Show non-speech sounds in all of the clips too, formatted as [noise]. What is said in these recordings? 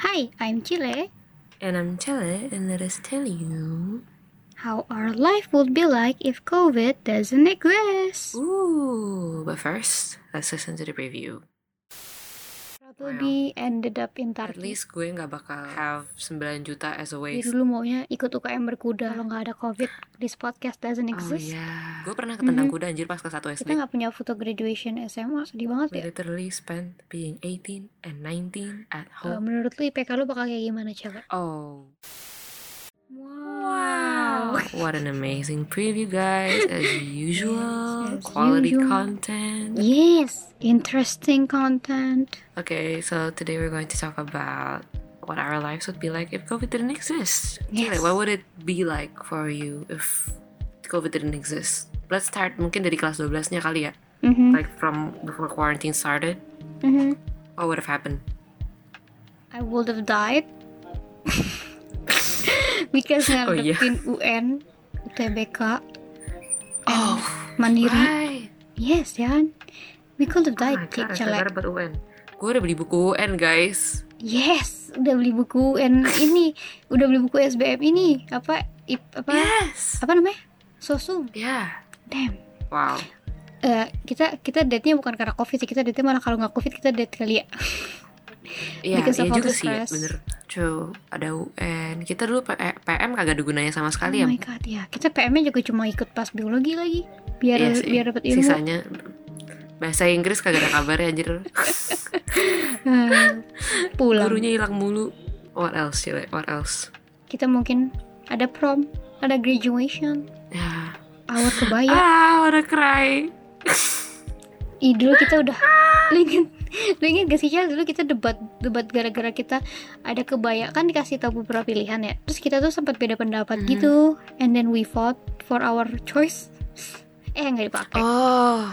Hi, I'm Chile. And I'm Chile, and let us tell you. How our life would be like if COVID doesn't exist. Ooh, but first, let's listen to the preview. Probably ended up in At Turkey. least gue nggak bakal have 9 juta as a Jadi waste. dulu maunya ikut UKM berkuda kalau nggak ada COVID. This podcast doesn't Oh exist. iya, gue pernah ketendang Mhm. kuda anjir pas kelas 1 SD. Kita nggak punya foto graduation SMA, sedih banget We ya. literally spent being 18 and 19 at Eh, home. menurut lu IPK lu bakal kayak gimana, Caka? Oh, Wow. what an amazing preview, guys! As [laughs] usual, Quality usual. content. Yes, interesting content. Okay, so today we're going to talk about what our lives would be like if COVID didn't exist. Yes. Like, what would it be like for you if COVID didn't exist? Let's start mungkin dari kelas 12-nya kali ya. Mhm, Like from before quarantine started, mhm. what would have happened? I would have died [laughs] because [laughs] Oh, ngadepin UN, UTBK, Oh, Mandiri. right. Yes, ya kan? We could have Oh died, god, about UN. Gue udah beli buku UN, guys. Yes, udah beli buku UN [laughs] ini, udah beli buku SBM ini, apa, ip, apa, Yes. apa namanya? Sosum. Yeah. Damn. Wow. Eh, kita kita date-nya bukan karena covid sih kita date malah kalau nggak covid kita date kali ya [laughs] Iya, iya juga sih, ya, bener. True, ada UN. Kita dulu P- eh, PM kagak ada gunanya sama sekali oh ya. my god ya kita PM-nya juga cuma ikut pas biologi lagi biar Iya sih. biar dapat ilmu Sisanya bahasa Inggris kagak ada kabarnya anjir. Hmm, [laughs] [laughs] pulang Gurunya hilang mulu. What else, Cile? What else? kita mungkin ada prom ada graduation Ya. awal kebaya Ah, wanna cry. Ih, dulu kita udah [laughs] lu inget lu inget gak sih dulu kita debat debat gara-gara kita ada kebaya kan dikasih tahu beberapa pilihan ya. Terus kita tuh sempat beda pendapat Mhm. gitu. And then we fought for our choice. Eh nggak dipakai. Oh.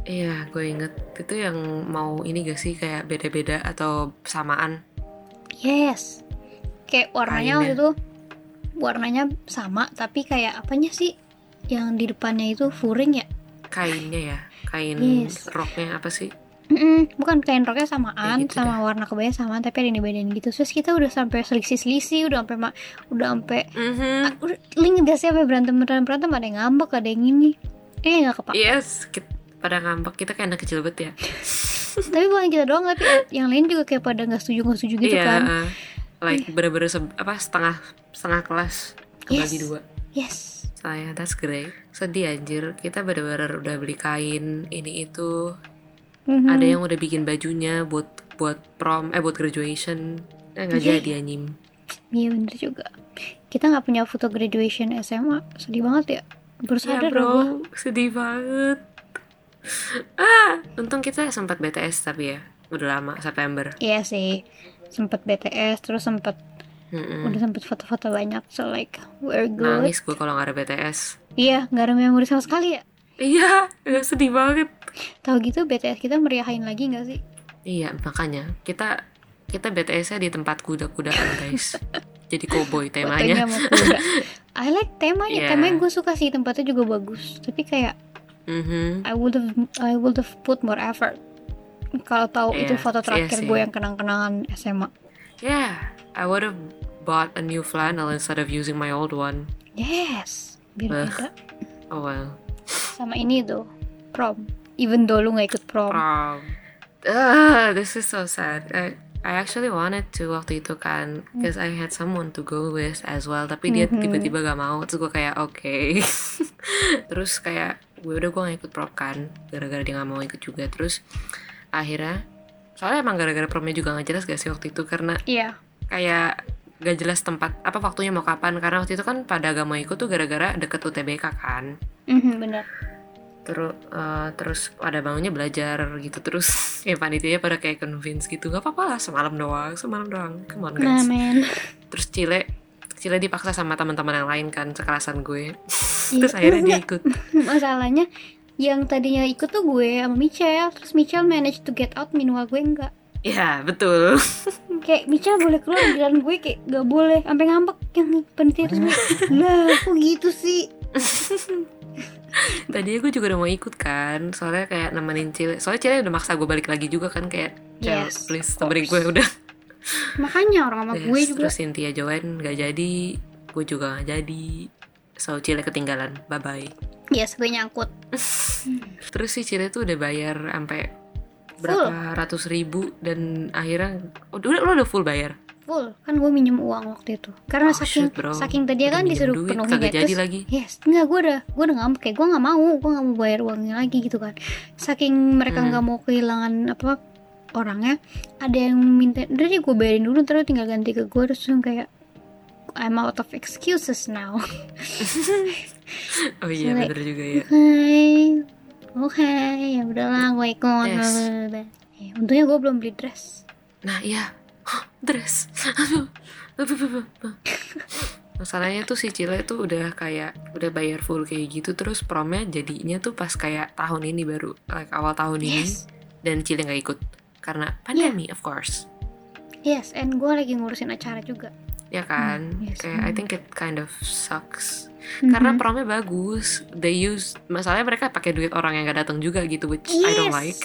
Iya, gue inget. Itu yang mau ini gak sih? Kayak beda-beda atau samaan? yes. Kayak warnanya waktu itu warnanya sama tapi kayak apanya sih? Yang di depannya itu furing ya? Kainnya ya, kain Yes. roknya apa sih? Mm-mm, bukan kain roknya samaan Ya gitu sama warna kebaya samaan tapi ada yang dibedain gitu terus kita udah sampai selisih-selisih udah sampai udah sampai udah, sih sampai berantem berantem berantem ada yang ngambek ada yang ini eh nggak kepak Yes, kita, pada ngambek kita kayak anak kecil banget ya. [laughs] tapi bukan kita doang tapi yang lain juga kayak pada nggak setuju nggak setuju gitu Iya, kan uh, like bener-bener se- apa setengah setengah kelas kebagi Yes. dua. yes Saya, that's great. Sedih anjir, kita bener-bener udah beli kain ini itu. Mhm. Ada yang udah bikin bajunya buat buat prom, eh buat graduation. Eh nggak Iya. jadi anjing. iya bener juga kita nggak punya foto graduation SMA sedih banget ya baru Ya sadar bro, gua. sedih banget. Ah, untung kita sempat BTS tapi ya, udah lama September. iya sih sempet BTS terus sempet Mm-mm. udah sempet foto-foto banyak so like we're good Nangis gue kalau nggak ada BTS. iya nggak ada memori sama sekali ya Iya, [laughs] sedih banget. Tahu gitu BTS kita meriahin lagi nggak sih Iya, makanya kita kita BTS-nya di tempat kuda-kudaan, guys. Jadi cowboy temanya. kuda I like temanya Iya. temanya gue suka sih tempatnya juga bagus tapi kayak Mhm. I would have I would have put more effort kalau tahu itu Iya, foto iya terakhir sih. gue yang kenang-kenangan SMA Yeah, I would have bought a new flannel instead of using my old one. yes biar beda Oh well. sama ini tuh prom even though lu nggak ikut prom Prom. Ugh, this is so sad. I, I actually wanted to waktu itu kan, because I had someone to go with as well. Tapi dia Mhm. tiba-tiba gak mau, terus gue kayak oke. [laughs] terus kayak gue udah gue gak ikut prom kan, gara-gara dia gak mau ikut juga. Terus akhirnya, soalnya emang gara-gara promnya juga gak jelas gak sih waktu itu karena iya kayak gak jelas tempat apa waktunya mau kapan karena waktu itu kan pada gak mau ikut tuh gara-gara deket UTBK kan Mhm, bener terus eh, terus pada bangunnya belajar gitu terus [laughs] ya panitianya pada kayak convince gitu nggak apa-apa lah semalam doang semalam doang. Come on nah guys men. Terus Cile Cile dipaksa sama teman-teman yang lain kan sekelasan gue. Iya, [laughs] terus akhirnya dia ikut. [laughs] Masalahnya yang tadinya ikut tuh gue sama Michelle terus Michelle manage to get out minimal gue enggak. Ya betul. Kayak Michelle boleh keluar giliran gue kayak gak boleh sampai ngambek yang penitia terus lah kok gitu sih [laughs] tadinya gue juga udah mau ikut kan soalnya kayak nemenin Cile soalnya Cile udah maksa gue balik lagi juga kan kayak Yes, please temenin gue udah. Makanya orang sama Yes, gue juga. terus Cynthia Joanne gak jadi gue juga gak jadi. So Cile ketinggalan bye bye yes gue nyangkut. [laughs] Terus si Cile tuh udah bayar sampai berapa ratus ribu dan akhirnya udah lo udah full bayar full. Kan gue minjem uang waktu itu. Karena Oh, saking shoot, bro. saking tadi kan disuruh duit, penuhi ya, jadi terus- lagi. yes enggak gue udah gue udah ngambek kayak gue nggak mau gue nggak mau bayar uangnya lagi gitu kan. Saking mereka Hmm. nggak mau kehilangan apa orangnya ada yang minta udah deh gue bayarin dulu terus tinggal ganti ke gue terus kayak I'm out of excuses now. [laughs] [laughs] Oh iya Like- bener juga ya. Oke oke ya udahlah gue ikut. Yes. Ya, untungnya gue belum beli dress. Nah iya dress masalahnya tuh si Cile tuh udah kayak udah bayar full kayak gitu terus promnya jadinya tuh pas kayak tahun ini baru like awal tahun ini. Yes. Dan Cile nggak ikut. Karena pandemi of course. Yes and gue lagi ngurusin acara juga. Ya kan? Hmm, yes, kayak I hmm. think it kind of sucks. Karena Mhm. promnya bagus. They use masalahnya mereka pakai duit orang yang gak datang juga gitu which I don't Yes, like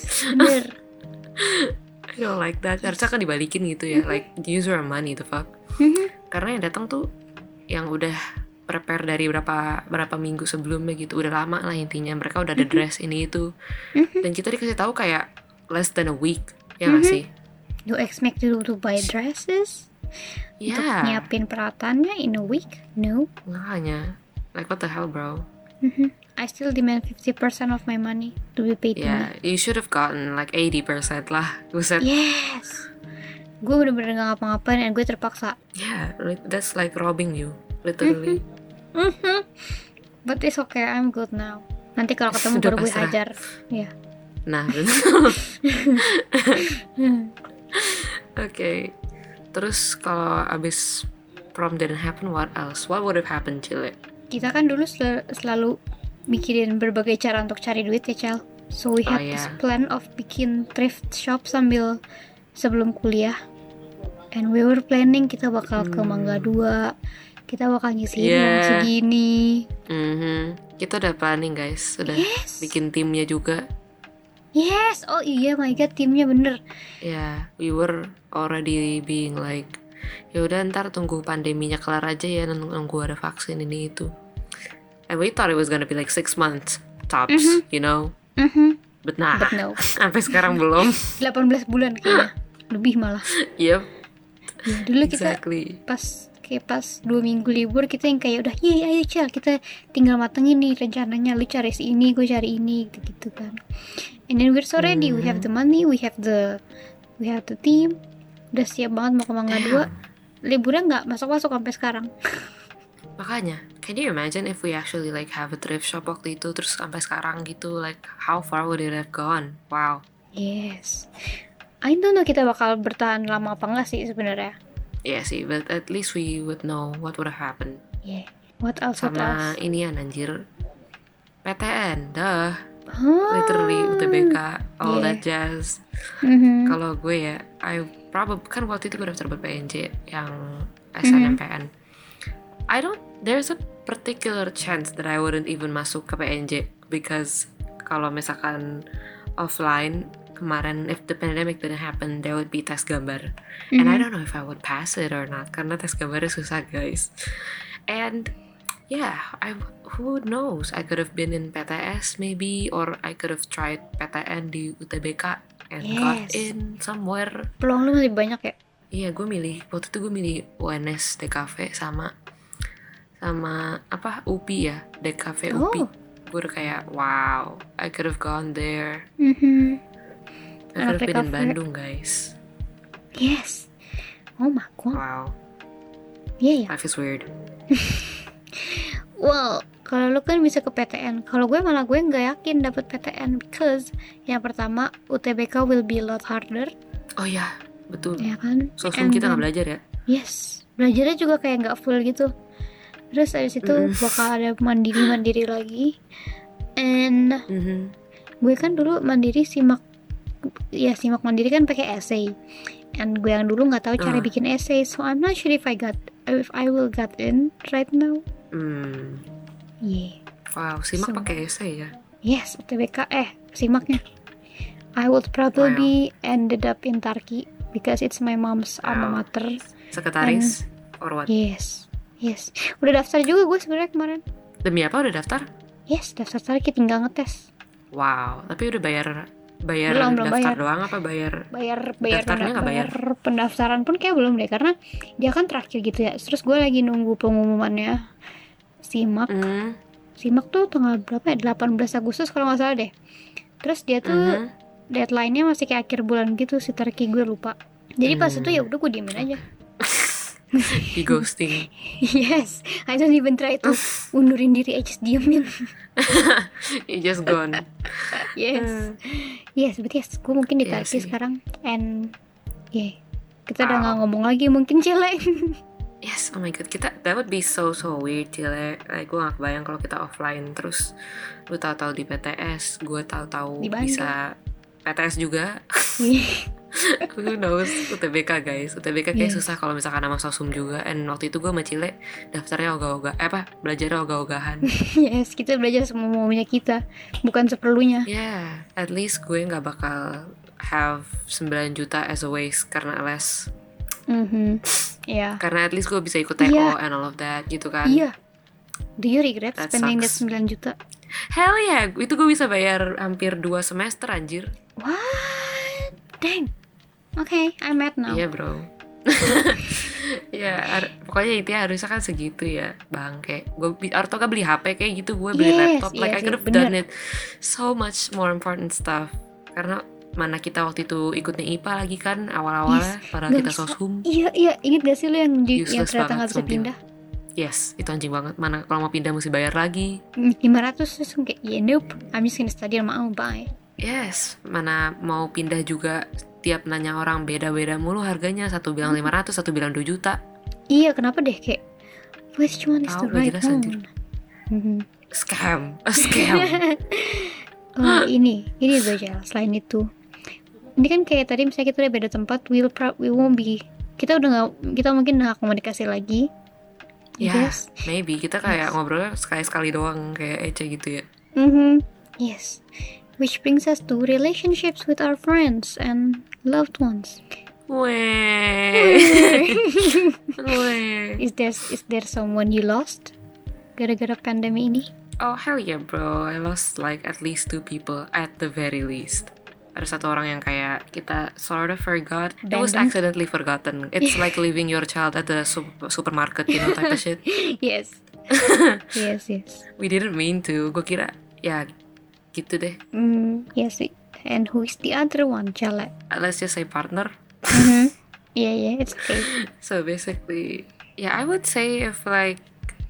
[laughs] I don't like that. Harusnya kan dibalikin gitu ya. Like use your money the fuck. Mhm. karena yang datang tuh yang udah prepare dari berapa berapa minggu sebelumnya gitu. Udah lama lah intinya. Mereka udah ada dress ini itu. Dan kita dikasih tahu kayak less than a week ya Mhm. sih? You expect you to buy dresses? Untuk ya nyiapin peralatannya in a week? No. makanya like what the hell bro. I still demand 50% of my money to be paid to me. you should have gotten like 80% lah buset Yes. Gue bener-bener gak ngapa-ngapain dan gue terpaksa. Yeah, that's like robbing you, literally. Mhm. But it's okay, I'm good now. Nanti kalau [laughs] ketemu Udah baru gue hajar. Ya. Nah, [laughs] betul. Oke. Terus kalau abis prom didn't happen, what else? What would have happened, Cile? Kita kan dulu sel- selalu mikirin berbagai cara untuk cari duit ya, Cel. So we Oh, had this iya. plan of bikin thrift shop sambil sebelum kuliah. And we were planning kita bakal ke Mangga 2. Kita bakal Hmm. Yeah. segini. Mhm. Kita udah planning guys, sudah Yes. bikin timnya juga. Yes, oh iya my god timnya bener. Ya, we were already being like, ya udah ntar tunggu pandeminya kelar aja ya, nung- nunggu ada vaksin ini itu. And we thought it was gonna be like six months tops, you know. Mhm. But nah, But no, [laughs] sampai sekarang belum. [laughs] 18 bulan kayaknya. Lebih malah. Yep, Ya, dulu kita exactly. pas kayak pas dua minggu libur kita yang kayak udah iya ayo cel kita tinggal matengin nih rencananya lu cari si ini gue cari ini gitu, gitu kan and then we're so ready we have the money we have the we have the team udah siap banget mau ke Mangga dua liburnya nggak masuk masuk sampai sekarang [laughs] Makanya, can you imagine if we actually like have a thrift shop waktu itu terus sampai sekarang gitu, like how far would it have gone? Wow. yes I don't know kita bakal bertahan lama apa enggak sih sebenarnya Iya sih, but at least we would know what would have happened. yeah what else what Sama else ini ya anjir. PTN, dah. Huh? Literally UTBK, all Yeah. that jazz. Mhm. Kalau gue ya, I probably kan waktu itu gue daftar buat PNJ yang. SNMPN. I don't, there's a particular chance that I wouldn't even masuk ke PNJ because kalau misalkan offline kemarin if the pandemic didn't happen there would be tes gambar. And I Mhm. don't know if I would pass it or not karena tes gambarnya susah guys. And yeah I who knows? I could have been in PTS maybe or I could have tried PTN di UTBK and got Yes. in somewhere. Peluang lu masih banyak ya? Iya, gue milih waktu itu gue milih UNS DKV sama sama apa UPI ya DKV UPI. Oh. Gue udah kayak wow, I could have gone there. Mhm. I could have been in. Bandung guys. yes oh my god Wow, iya ya life is weird. [laughs] Well, kalau lu kan bisa ke PTN. Kalau gue malah gue nggak yakin dapat PTN because yang pertama UTBK will be a lot harder, Oh ya, betul. ya kan? Sosum kita nggak belajar ya? Yes, belajarnya juga kayak nggak full gitu. Terus abis itu Mm. bakal ada mandiri mandiri lagi. And Mhm. gue kan dulu mandiri simak, ya simak mandiri kan pakai essay. And gue yang dulu nggak tahu cara Ah. bikin essay, so I'm not sure if I got if I will get in right now. Hmm. Yeah. Wow, simak So- pakai essay ya. Yes, UTBK eh simaknya. I would probably ended up in Turkey because it's my mom's alma Wow. mater. Sekretaris or what? Yes, yes. Udah daftar juga gue sebenarnya kemarin. Demi apa udah daftar? Yes, daftar lagi tinggal ngetes. Wow, tapi udah bayar bayar Belum, belum daftar bayar. doang apa bayar? Bayar bayar, Daftarnya nggak bayar? pendaftaran pun kayak belum deh karena dia kan terakhir gitu ya. Terus gue lagi nunggu pengumumannya simak. Hmm, Simak tuh tanggal berapa ya? 18 Agustus kalau nggak salah deh. Terus dia tuh mhm. deadline-nya masih kayak akhir bulan gitu sih Tarki gue lupa. Jadi pas Hmm. itu ya udah gue diemin aja. [laughs] di ghosting. yes, I don't even try to undurin diri, I just diemin. [laughs] You just gone. [laughs] yes, yes, but yes, gue mungkin di Iya Tarki sih. sekarang and yeah, kita udah nggak ngomong lagi mungkin celek. Yes, oh my god, kita that would be so so weird Cile. Like gue gak kebayang kalau kita offline terus lu tahu-tahu di PTS, gue tahu-tahu bisa PTS juga. [laughs] Who knows UTBK guys UTBK kayak Yes. susah kalau misalkan sama sosum juga And waktu itu gue sama Cile daftarnya ogah-ogah Eh apa belajarnya ogah-ogahan [laughs] yes, kita belajar semua maunya kita, bukan seperlunya. Yeah at least gue nggak bakal have 9 juta as a waste karena les Mhm, ya. Karena at least gue bisa ikut TO Iya. and all of that gitu kan Iya. Do you regret That spending that sucks. 9 juta? Hell yeah itu gue bisa bayar hampir 2 semester anjir What? Dang. Okay, I'm mad now. Iya bro. [laughs] Ya pokoknya intinya harusnya kan segitu ya bangke gue atau gak beli HP kayak gitu gue beli Yes, laptop. Iya like I sih, could have done it. So much more important stuff. Karena mana kita waktu itu ikutnya IPA lagi kan awal-awalnya padahal Nggak kita bisa. soshum. Iya, iya, inget gak sih lo yang di, yang ternyata nggak bisa pindah? yes itu anjing banget. Mana kalau mau pindah mesti bayar lagi. 500 terus kayak, yeah, nope, I'm just gonna study on my own, bye. yes mana mau pindah juga tiap nanya orang beda-beda mulu harganya satu bilang 500 satu bilang 2 juta Iya, kenapa deh kayak, which one is the right one? Scam a [laughs] scam Oh, ini, ini gue Jel, selain itu. Ini kan kayak tadi misalnya kita udah beda tempat, we'll pro- we won't be kita udah nggak kita mungkin nggak komunikasi lagi. Ya, guess. maybe kita kayak ngobrolnya sekali-sekali doang kayak Ece gitu ya. Mhm. Yes. Which brings us to relationships with our friends and loved ones. Weh. [laughs] Weh. Is there is there someone you lost gara-gara pandemi ini? Oh hell yeah bro, I lost like at least two people at the very least. Ada satu orang yang kayak kita sort of forgot. It was Abandoned? accidentally forgotten. It's [laughs] like leaving your child at the sup- supermarket, you know, type of shit. [laughs] yes. yes, yes. We didn't mean to. Gue kira ya gitu deh. Mm, yes. we- And who is the other one, Jale? Let's just say partner. Mhm. Yeah, yeah, it's okay. [laughs] So basically, yeah, I would say if like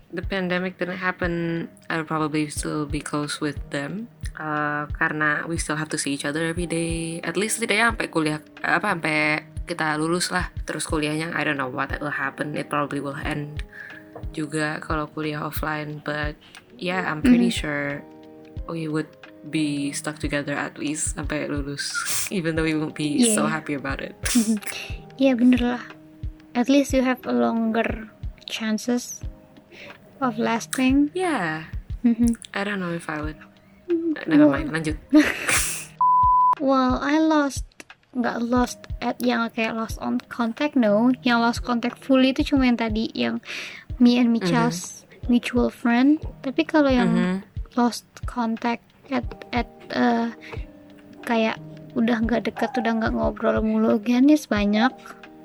the pandemic didn't happen, I would probably still be close with them. Uh, karena we still have to see each other every day. At least setidaknya sampai kuliah apa sampai kita lulus lah. Terus kuliahnya I don't know what will happen. It probably will end juga kalau kuliah offline. But yeah, I'm pretty sure we would be stuck together at least sampai lulus. Even though we won't be so Yeah. happy about it. [laughs] Iya bener lah. At least you have a longer chances of lasting. yeah. Mhm. I don't know if I would. Never mind, lanjut. [laughs] Well, I lost nggak lost at yang kayak lost on contact no yang lost contact fully itu cuma yang tadi yang me and Michal's mutual friend tapi kalau yang Mhm. lost contact at at uh, kayak udah nggak dekat udah nggak ngobrol mulu aganis banyak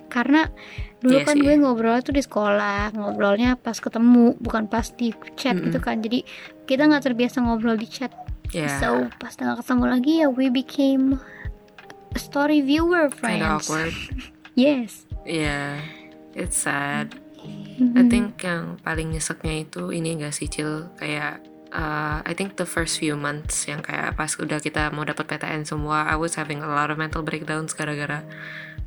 karena dulu Iya kan sih. gue ngobrol tuh di sekolah ngobrolnya pas ketemu bukan pas di chat Mm-mm. gitu kan jadi kita nggak terbiasa ngobrol di chat Yeah. So pas nggak ketemu lagi ya we became story viewer Kinda friends. awkward. [laughs] Yes. Yeah. It's sad. I Mhm. think yang paling nyeseknya itu ini gak sih Cil kayak uh, I think the first few months yang kayak pas udah kita mau dapat PTN semua I was having a lot of mental breakdowns gara-gara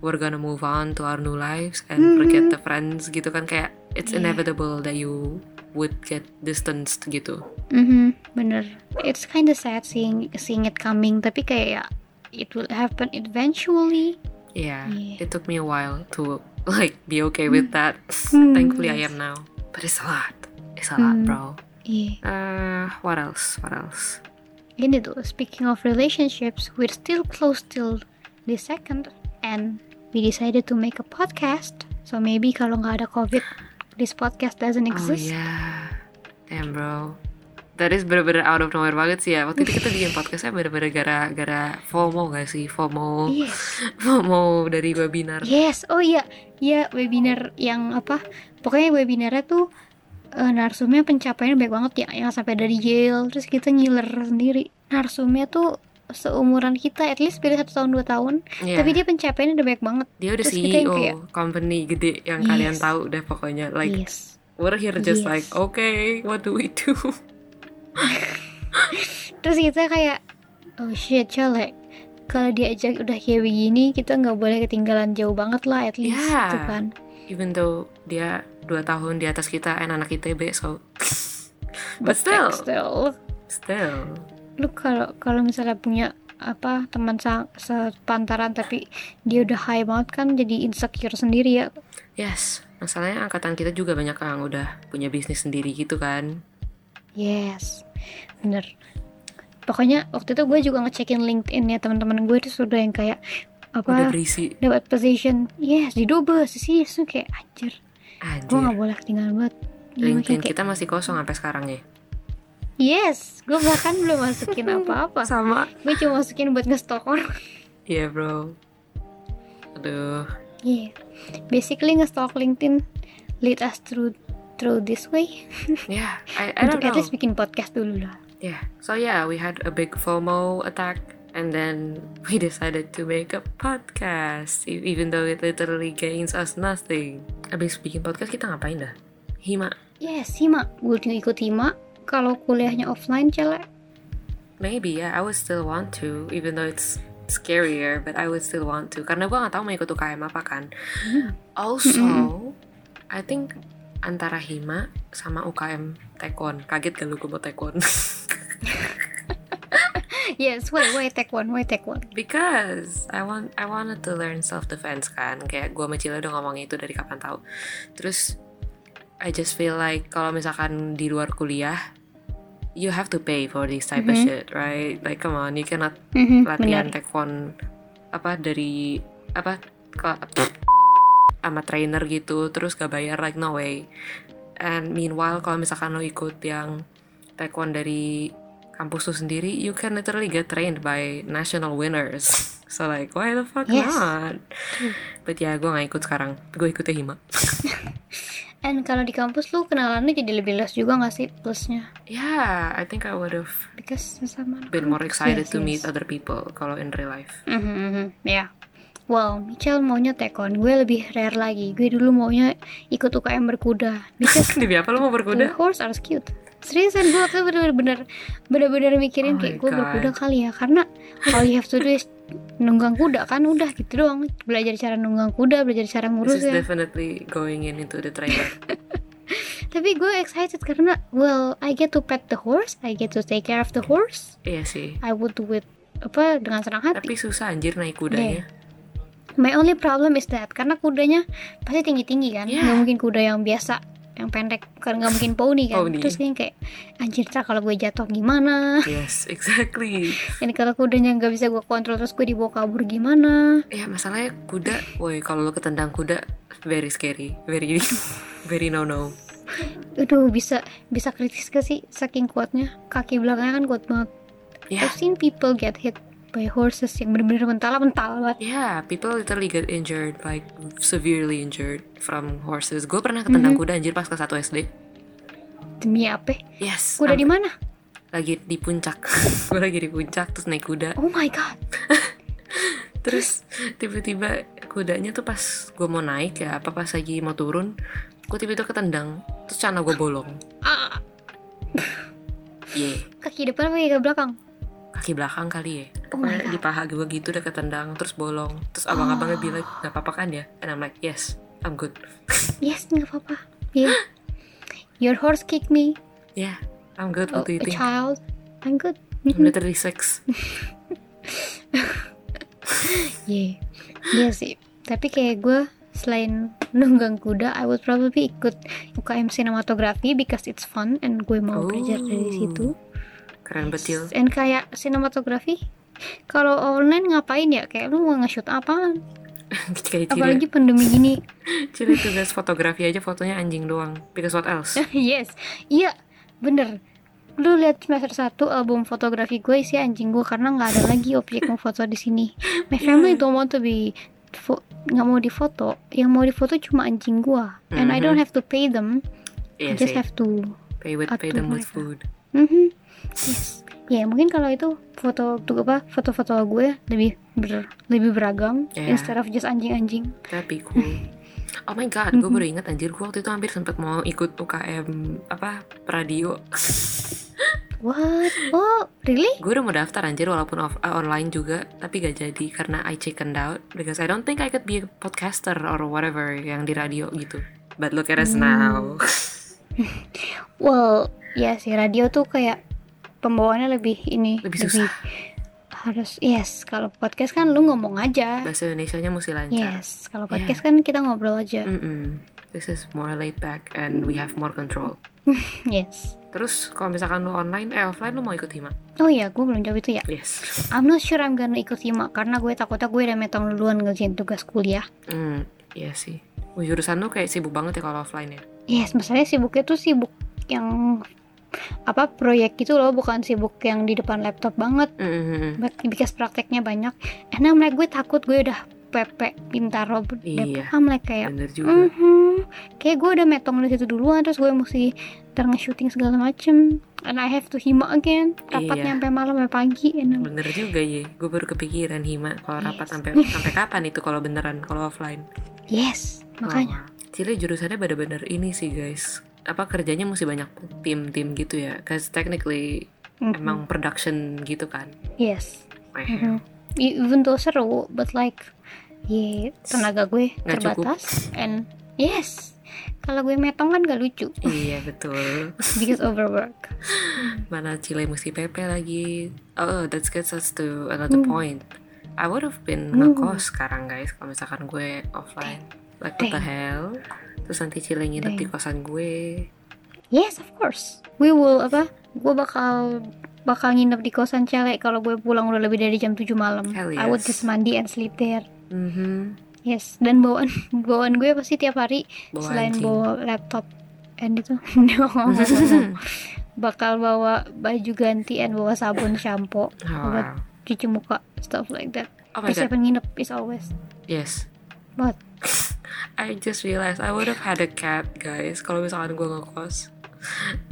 we're gonna move on to our new lives and forget the friends gitu kan kayak it's Yeah. inevitable that you would get distanced gitu. Mhm, bener. It's kind of sad seeing seeing it coming, tapi kayak ya it will happen eventually. Yeah, Yeah. it took me a while to like be okay with that. Hmm, Thankfully, I am now. But it's a lot. It's a lot, Hmm. bro. Iya. Uh, what else? What else? Ini tuh, speaking of relationships, we're still close till the second, and we decided to make a podcast. So maybe kalau nggak ada COVID, this podcast doesn't Oh exist. yeah, damn bro. That is bener-bener out of nowhere banget sih ya. Waktu itu kita bikin podcastnya bener-bener gara-gara FOMO gak sih? FOMO, Yes. [laughs] FOMO dari webinar. Yes, oh iya, iya webinar yang apa? Pokoknya webinarnya tuh eh, narsumnya pencapaiannya baik banget ya, yang sampai dari jail, terus kita ngiler sendiri. Narsumnya tuh seumuran kita, at least beda satu tahun dua tahun, Iya. tapi dia pencapaiannya udah baik banget. Dia udah terus kita yang CEO kayak- company gede yang Yes. kalian tahu deh pokoknya. Like yes. we're here just Yes. like okay, what do we do? [laughs] Terus kita kayak, oh shit, colek. Kalau diajak udah kayak begini, kita nggak boleh ketinggalan jauh banget lah, at least, Yeah. gitu kan. Even though dia dua tahun di atas kita and anak ITB so. [laughs] But still. Still, still. Lu kalau kalau misalnya punya apa teman sepantaran tapi dia udah high banget kan jadi insecure sendiri ya. Yes. Masalahnya angkatan kita juga banyak yang udah punya bisnis sendiri gitu kan. Yes. Bener. Pokoknya waktu itu gue juga ngecekin LinkedIn ya teman-teman gue itu sudah yang kayak apa dapat position. Yes di dubes sih itu kayak anjir gue anjir. boleh ketinggalan banget. Iya, LinkedIn maksudnya kayak, kita masih kosong sampai sekarang ya? Yes gue bahkan belum masukin apa-apa. [laughs] Sama. Gue cuma masukin buat ngestok orang [laughs] iya bro. Aduh. Yeah basically ngestok LinkedIn lead us through through this way. [laughs] Yeah I, I don't untuk at know. least bikin podcast dulu lah. Yeah. So yeah, we had a big FOMO attack and then [laughs] we decided to make a podcast e- even though it literally gains us nothing. Abis bikin podcast kita ngapain dah? Hima. yes Hima gue ikut Hima kalau kuliahnya offline celek Maybe yeah, I would still want to even though it's scarier but I would still want to karena gue nggak tahu mau ikut UKM apa kan. Also, I think antara Hima sama UKM Tekon. Kaget gak lu gue mau Tekon? [laughs] yes why why take one why take one. Because I want I wanted to learn self defense kan. Kayak gue sama Cila udah ngomong itu dari kapan tahu. Terus I just feel like kalau misalkan di luar kuliah you have to pay for this type of shit right? Like come on you cannot Mhm, latihan benar. taekwondo apa dari apa ke sama trainer gitu terus gak bayar like no way. And meanwhile kalau misalkan lo ikut yang taekwondo dari kampus tuh sendiri you can literally get trained by national winners so like why the fuck Yes. not but ya gue gak ikut sekarang gue ikutnya hima [laughs] and kalau di kampus lu kenalannya jadi lebih luas juga gak sih plusnya yeah I think I would have because sama been more kampus. excited Yes, to yes. meet other people kalau in real life Mhm, mhm, ya Wow, Michelle maunya tekon, gue lebih rare lagi. Gue dulu maunya ikut UKM berkuda. [laughs] Because Demi apa lo mau the berkuda? horse are cute. Seriusan gue waktu bener-bener bener-bener mikirin Oh kayak gue berkuda kali ya. Karena all you have to do is nunggang kuda kan udah gitu doang. Belajar cara nunggang kuda, belajar cara This ngurus is ya. definitely going in into the trailer [laughs] Tapi gue excited karena well, I get to pet the horse, I get to take care of the horse. Iya sih I would do it apa dengan senang hati. Tapi susah anjir naik kudanya My only problem is that karena kudanya pasti tinggi-tinggi kan, Yeah. nggak mungkin kuda yang biasa, yang pendek, kan nggak mungkin pony kan. Pony. Terus kayak kayak anjir ntar kalau gue jatuh gimana? Yes, exactly Ini kalau kudanya nggak bisa gue kontrol terus gue dibawa kabur gimana? Ya masalahnya kuda Woi kalau lo ketendang kuda Very scary Very [laughs] Very no no Aduh bisa bisa kritis gak sih saking kuatnya? Kaki belakangnya kan kuat banget. Ya I've seen people get hit by horses yang bener-bener mental-mental banget. Yeah, people literally get injured Like severely injured From horses Gue pernah ketendang kuda anjir pas kelas 1 SD Demi apa? Yes Kuda di mana? Lagi di puncak [laughs] Gue lagi di puncak Terus naik kuda Oh my god. [laughs] Terus tiba-tiba kudanya tuh pas gue mau naik ya Apa pas lagi mau turun Gue tiba-tiba ketendang Terus celana gue bolong Ah, Yeah kaki depan apa kaki belakang? Kaki belakang kali ya Oh di paha gue gitu udah ketendang terus bolong terus abang-abangnya bilang nggak apa-apa kan ya and I'm like yes I'm good [laughs] Yes, nggak apa-apa. Yeah. Your horse kicked me. yeah I'm good Oh, what do you a think child. I'm good. I'm literally six [laughs] Yeah. Iya sih. Tapi kayak gue selain nunggang kuda, I would probably ikut UKM sinematografi because it's fun and gue mau belajar dari Oh. situ. Keren betul. And kayak sinematografi, kalau online ngapain ya? Kayak lu mau nge-shoot apaan? [laughs] apalagi pandemi gini. [laughs] Cile tugas fotografi aja fotonya anjing doang because what else? [laughs] Yes. Iya bener. Lu lihat semester satu album fotografi gue isi anjing gue karena nggak ada lagi objek mau foto di sini. My family don't want to be nggak mau difoto. Yang mau difoto cuma anjing gue. And I don't have to pay them. Iya I just sih. have to pay with pay them with food. Mhm. yes ya mungkin kalau itu foto tuh apa foto-foto gue lebih ber, lebih beragam Yeah. instead of just anjing-anjing tapi cool [laughs] Oh my god, gue baru ingat anjir gue waktu itu hampir sempet mau ikut UKM apa radio. what oh really gue udah mau daftar anjir walaupun off, uh, online juga, tapi gak jadi karena I chickened out because I don't think I could be a podcaster or whatever yang di radio gitu. But look at us now. [laughs] well ya sih radio tuh kayak pembawaannya lebih ini Lebih susah. harus yes kalau podcast kan lu ngomong aja Bahasa Indonesia-nya mesti lancar. yes kalau podcast kan kita ngobrol aja Mm-mm. This is more laid back and we have more control. [laughs] yes Terus kalau misalkan lu online, eh offline lu mau ikut hima? oh iya gue belum jawab itu ya Yes. [laughs] I'm not sure I'm gonna ikut hima karena gue takutnya gue udah metong duluan ngerjain tugas kuliah Hmm, iya sih. Jurusan lu kayak sibuk banget ya kalau offline ya. yes masalahnya sibuknya tuh sibuk yang apa proyek gitu loh bukan sibuk yang di depan laptop banget. But because prakteknya banyak and I'm like gue takut gue udah pepe pintar Robert Iya. I'm like kayak Bener juga. Mhm. Kayak gue udah metong dari situ duluan Terus gue mesti ntar nge-shooting segala macem And I have to hima again Rapatnya Iya. sampai malam sampai pagi and I'm- Bener juga ya, gue baru kepikiran Hima kalau rapat Yes. sampai [laughs] sampai kapan itu kalau beneran kalau offline. Yes Makanya Wah, Cile jurusannya bener-bener ini sih guys. Apa kerjanya mesti banyak tim-tim gitu ya? Cause technically Mhm. emang production gitu kan. Yes Mhm. Even though seru But like yeah, Tenaga gue Nggak cukup. terbatas And yes Kalau gue metong kan gak lucu Iya betul. [laughs] Because overwork [laughs] Mana Cile mesti PP lagi. Oh, that gets us to another Hmm. point. I would have been Hmm. ngekos sekarang guys kalau misalkan gue offline. Like what the hell? Terus nanti Cile nginep di Dang. kosan gue. Yes of course We will apa Gue bakal bakal nginep di kosan cewek kalau gue pulang udah lebih dari jam 7 malam. Hell I would yes. just mandi and sleep there. Mhm. Yes, dan bawaan [laughs] bawaan gue pasti tiap hari Bawa selain anjing. bawa laptop and itu [laughs] no, [laughs] bakal bawa baju ganti and bawa sabun shampoo Oh, buat wow. cuci muka stuff like that. Oh my god. Persiapan nginep is always. Yes. But I just realized I would have had a cat, guys. Kalau misalkan gue ngekos,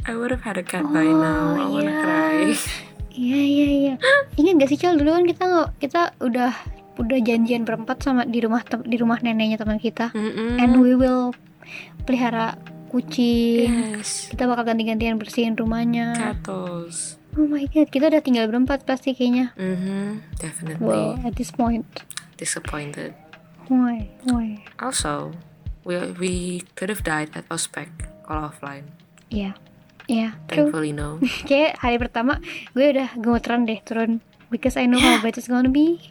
I would have had a cat by Oh, now. I wanna iya. cry. Iya iya iya. Ingat gak sih Cel dulu kan kita nggak kita udah udah janjian berempat sama di rumah tem- di rumah neneknya teman kita Mm-mm. and we will pelihara kucing. yes, Kita bakal ganti-gantian bersihin rumahnya. catos. Oh my god, kita udah tinggal berempat pasti kayaknya. Mhm, definitely Well, at this point. disappointed. Why? Why? Also, we we could have died at ospec kalau offline. Iya. Iya, true. Thankfully no. [laughs] Kayak hari pertama gue udah gemeteran deh turun because I know how bad it's gonna be.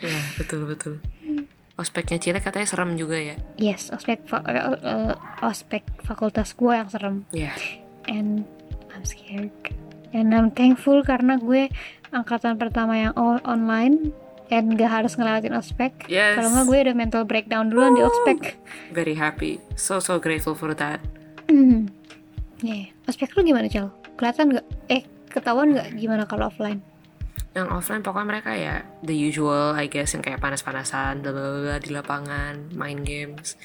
ya betul betul. Ospeknya Cile katanya serem juga ya. Yes, ospek fa- eh, eh, ospek fakultas gue yang serem Ya. and I'm scared. And I'm thankful karena gue angkatan pertama yang online and gak harus ngelewatin ospek. Yes. Kalau nggak gue udah mental breakdown duluan di ospek. Very happy. So so grateful for that. Hmm. Yeah. Ospek lu gimana Cel? Kelihatan nggak? Eh ketahuan nggak gimana kalau offline? Yang offline pokoknya mereka ya the usual I guess yang kayak panas-panasan bla bla bla di lapangan, main games.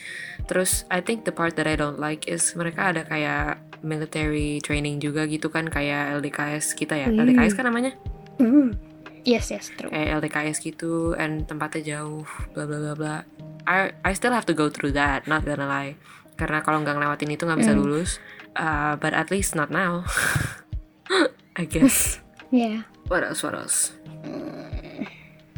Terus I think the part that I don't like is mereka ada kayak military training juga gitu kan kayak LDKS kita ya. Wih. LDKS kan namanya? Hmm. Yes yes true. Kayak LDKS gitu and tempatnya jauh bla bla bla bla. I I still have to go through that, not gonna lie. Karena kalau nggak ngelewatin itu nggak bisa Hmm. lulus. Uh, but at least not now. [laughs] I guess. [laughs] Yeah. What else? What else?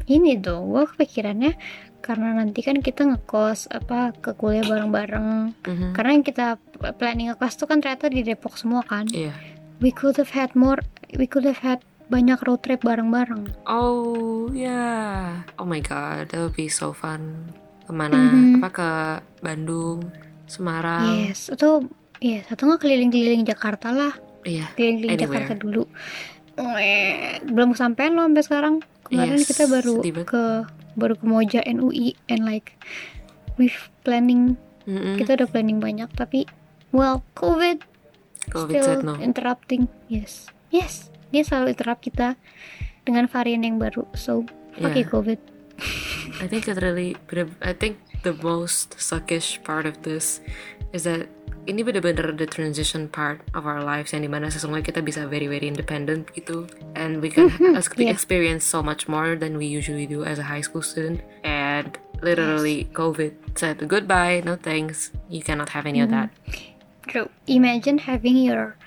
Ini tuh gue kepikirannya karena nanti kan kita ngekos apa ke kuliah bareng-bareng. Mhm. Karena yang kita planning ngekos tuh kan ternyata di Depok semua kan. Iya. We could have had more. We could have had banyak road trip bareng-bareng. Oh yeah. Oh my god, that would be so fun. Ke mana? Mhm. Apa ke Bandung, Semarang? Yes. Atau yes. Atau nggak keliling-keliling Jakarta lah. Iya. Keliling-keliling Anywhere. Jakarta dulu. Belum kesampean loh sampai sekarang. Kemarin Yes, kita baru ke baru ke Moja and UI and like we planning Mm-mm. kita udah planning banyak tapi well COVID COVID still no. interrupting yes yes dia selalu interrupt kita dengan varian yang baru. So fuck Yeah. COVID. I think it really, I think the most suckish part of this is that ini bener-bener the transition part of our lives yang di mana sesungguhnya kita bisa very very independent gitu. And we can ex- yeah. experience so much more than we usually do as a high school student. And literally COVID said goodbye no thanks you cannot have any of that. True. Imagine having your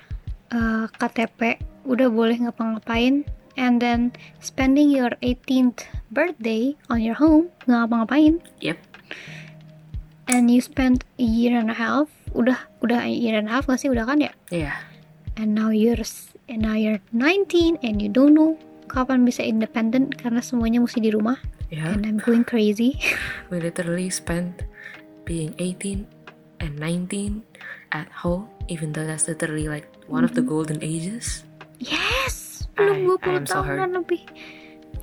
uh, KTP udah boleh ngapa-ngapain. And then spending your 18th birthday on your home nggak ngapa-ngapain? Yep. And you spend a year and a half udah udah a year and a half gak sih? Udah kan ya? Yeah and now you're and now you're 19 and you don't know kapan bisa independent karena semuanya mesti di rumah. Yeah and I'm going crazy. [laughs] We literally spent being 18 and 19 at home even though that's literally like one of the golden ages? Yes belum 20 am so tahunan lebih.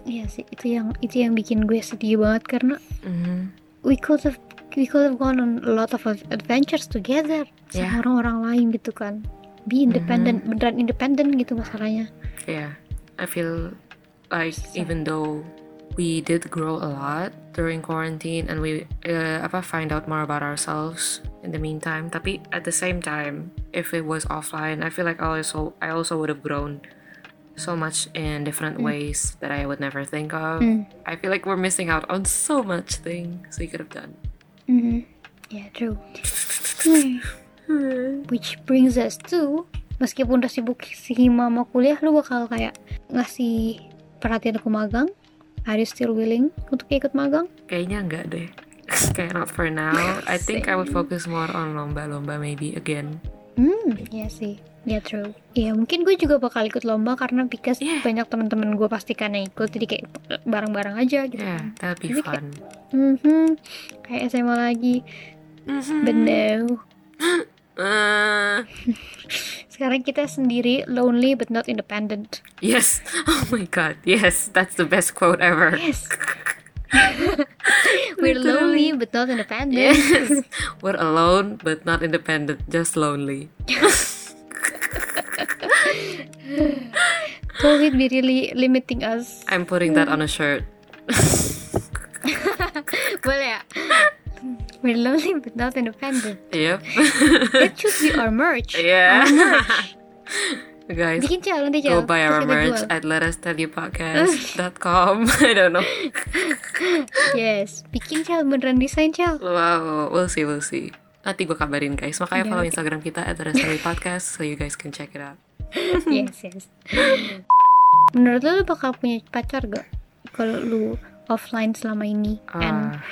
Iya sih itu yang itu yang bikin gue sedih banget karena Mhm. we could have we could have gone on a lot of adventures together Yeah. sama orang-orang lain gitu kan. Be independent beneran independent gitu masalahnya. Yeah, I feel like even though we did grow a lot during quarantine and we uh, apa find out more about ourselves in the meantime, tapi at the same time, if it was offline, I feel like I also I also would have grown so much in different ways that I would never think of. I feel like we're missing out on so much things we could have done. Mhm. yeah true [laughs] which brings us to meskipun udah sibuk hima sama kuliah lu bakal kayak ngasih perhatian ke magang are you still willing untuk ikut magang Kayaknya enggak deh. Kayak not for now. I think I would focus more on lomba-lomba maybe again. Hmm, iya sih. Ya true. Iya, mungkin gue juga bakal ikut lomba karena because Yeah. banyak teman-teman gue pastikan yang ikut, jadi kayak bareng-bareng aja gitu. Yeah, that'd be Jadi kayak- fun. Mhm. Kayak SMA lagi. But no. Uh, Sekarang kita sendiri, lonely but not independent. yes. [laughs] Oh my god. Yes, that's the best quote ever. Yes. [laughs] We're lonely but not independent. Yes. [laughs] We're alone but not independent, just lonely. COVID be really limiting us. I'm putting that on a shirt. Boleh ya? We're lonely but not independent. Yep. That should be our merch. yeah. Our merch. [laughs] Guys, Bikin Cel, nanti Cel. go buy our merch jual. at letastudypodcast.com. I [laughs] don't [laughs] know. Yes, bikin Cel, beneran desain Cel. Wow, we'll see, we'll see. Nanti gue kabarin guys. Makanya Oke, follow oke. Instagram kita at Podcast so you guys can check it out. yes, yes. Menurut lo, lo bakal punya pacar gak? Kalau lu offline selama ini and Uh,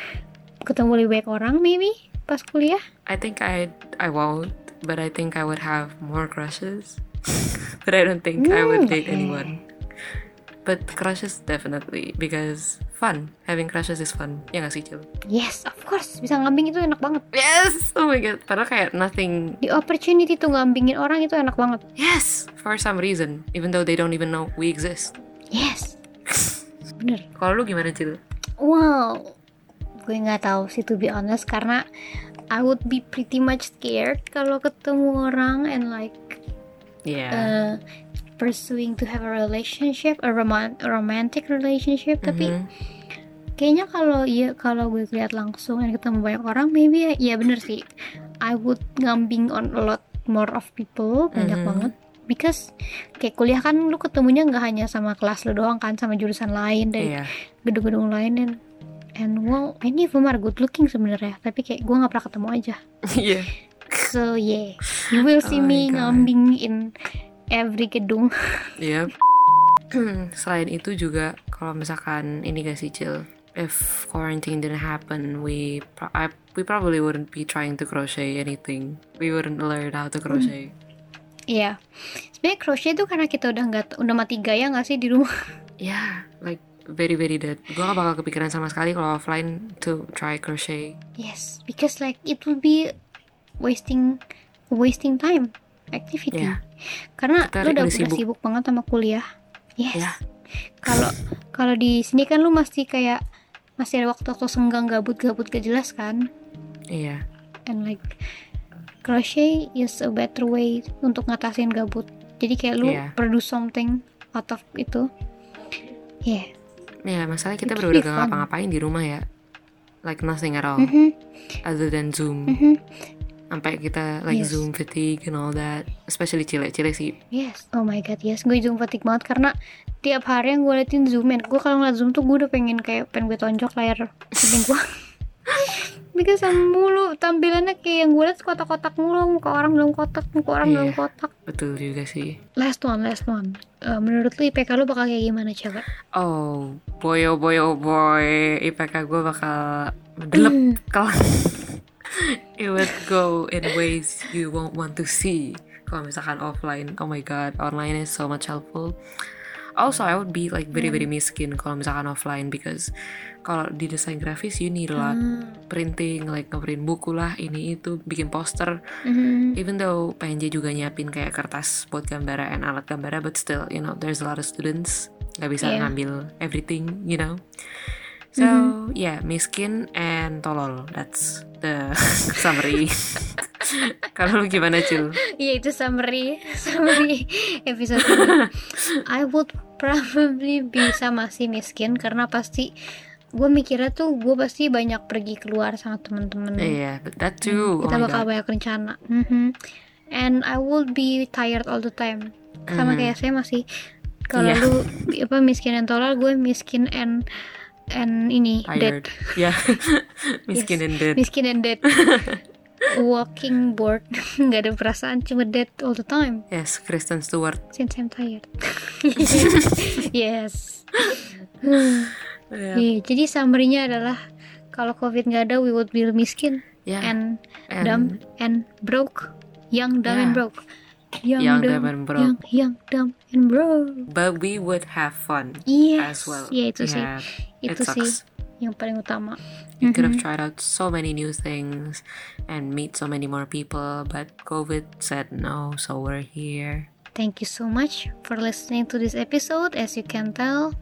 ketemu lebih banyak orang maybe pas kuliah? I think I I won't, but I think I would have more crushes. [laughs] but I don't think I would date anyone. But crushes definitely because fun. Having crushes is fun. Ya gak sih, Cil? Yes, of course. Bisa ngambing itu enak banget. Yes! Oh my god. Padahal kayak nothing. The opportunity tuh ngambingin orang itu enak banget. Yes! For some reason. Even though they don't even know we exist. Yes. [laughs] Bener. Kalau lu gimana, Cil? Wow. Gue nggak tahu sih to be honest karena I would be pretty much scared kalau ketemu orang and like Yeah. uh, pursuing to have a relationship, a, roman a romantic relationship. Tapi Mhm. kayaknya kalau iya kalau gue lihat langsung dan ketemu banyak orang, maybe ya, ya bener sih. I would ngambing on a lot more of people, banyak Mhm. banget. Because kayak kuliah kan lu ketemunya nggak hanya sama kelas lu doang kan, sama jurusan lain dari Iya. gedung-gedung lain dan and of them are good looking sebenarnya. Tapi kayak gue nggak pernah ketemu aja. Iya. So yeah, you will see Oh me God. ngambing in every gedung. Yep. [clears throat] Selain itu juga kalau misalkan ini gak sih Cil, if quarantine didn't happen, we pro- I, we probably wouldn't be trying to crochet anything. We wouldn't learn how to crochet. Iya. Sebenarnya crochet itu karena kita udah nggak udah mati gaya nggak sih di rumah? Yeah, like very very dead. Gue gak bakal kepikiran sama sekali kalau offline to try crochet. Yes, because like it will be wasting wasting time activity. Yeah. Karena Kita lu udah, udah sibuk. sibuk banget sama kuliah. Yes. Yeah. Kalau kalau di sini kan lu masih kayak masih ada waktu-waktu senggang gabut-gabut gak jelas kan Iya. and like crochet is a better way untuk ngatasin gabut jadi kayak lu Iya. produce something out of itu yeah Ya, masalahnya kita really gak ngapa-ngapain di rumah ya. Like nothing at all Mhm, other than Zoom. mhm. Sampai kita like Yes. Zoom fatigue and all that. Especially Cile. Cile sih. Yes, oh my god, yes, gue zoom fatigue banget karena tiap hari yang gue liatin zoom man, gue kalau ngeliat zoom tuh gue udah pengen kayak pengen gue tonjok layar kuping gue. [laughs] Because sama mulu tampilannya kayak yang gue liat kotak-kotak mulu, muka orang dalam kotak, muka orang Iya. dalam kotak. Betul juga sih. Last one, last one. Eh, menurut lu IPK lu bakal kayak gimana coba? Oh, boy oh boy oh boy. IPK gue bakal mendelep kelas. [laughs] It would go in ways you won't want to see. Kalau misalkan offline, oh my god, online is so much helpful. Also, I would be like very very miskin kalau misalkan offline because kalau di desain grafis you need a lot Hmm. printing, like ngeprint buku lah, ini itu, bikin poster. Mhm. Even though PNJ juga nyiapin kayak kertas buat gambar and alat gambar, but still, you know, there's a lot of students nggak bisa Yeah. ngambil everything, you know. So yeah, miskin and tolol. That's the [laughs] summary. [laughs] Kalau lu gimana cil? Iya itu summary [laughs] summary episode ini. I would probably bisa masih miskin karena pasti gue mikirnya tuh gue pasti banyak pergi keluar sama temen-temen. Iya, but that too. Oh Kita my bakal god. banyak rencana. Mhm. And I will be tired all the time. Sama Mhm. kayak saya masih kalau Iya. lu apa miskin and tolol, gue miskin and and ini dead. Tired. Yeah. [laughs] miskin Yes. and dead. Miskin and dead. [laughs] Walking bored, [laughs] nggak ada perasaan, cuma dead all the time. Yes, Kristen Stewart. Since I'm tired. yes. Yeah. Iya, jadi summary-nya adalah kalau COVID nggak ada, we would be miskin Yeah. and, And- dumb and broke, young, dumb, and Yeah. broke. Young, Young, dumb, and broke. Young, young, dumb, and broke. But we would have fun Yes. as well. Iya itu sih, Yeah, itu it sih yang paling utama. You could Mm-hmm. have tried out so many new things and meet so many more people, but COVID said no, so we're here. Thank you so much for listening to this episode. As you can tell,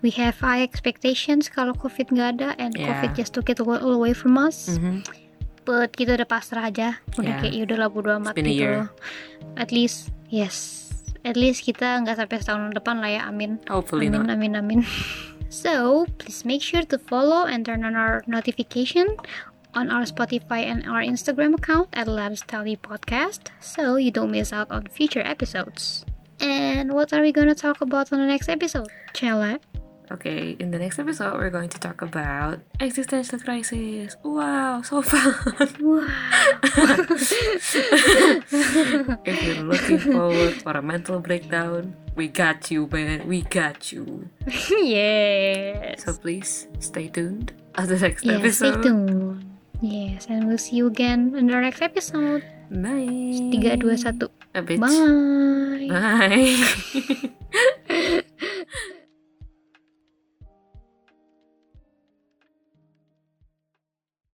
we have high expectations kalau COVID nggak ada, and Yeah. COVID just took it all away from us. Mhm. But kita udah pasrah aja, udah Yeah. kayak yaudahlah bodo amat gitu loh. At least, yes, at least kita nggak sampai setahun depan lah ya, amin. Hopefully amin, not. amin, amin. [laughs] So, please make sure to follow and turn on our notification on our Spotify and our Instagram account at You Podcast so you don't miss out on future episodes. And what are we gonna talk about on the next episode? Cella? Okay, in the next episode, we're going to talk about existential crisis. Wow, so fun! Wow. [laughs] if you're looking forward for a mental breakdown, we got you, man. We got you. [laughs] yes. So please stay tuned at the next Yeah, stay episode. tuned. Yes, and we'll see you again in the next episode. Bye. 3, 2, 1. A bitch. Bye. Bye. [laughs]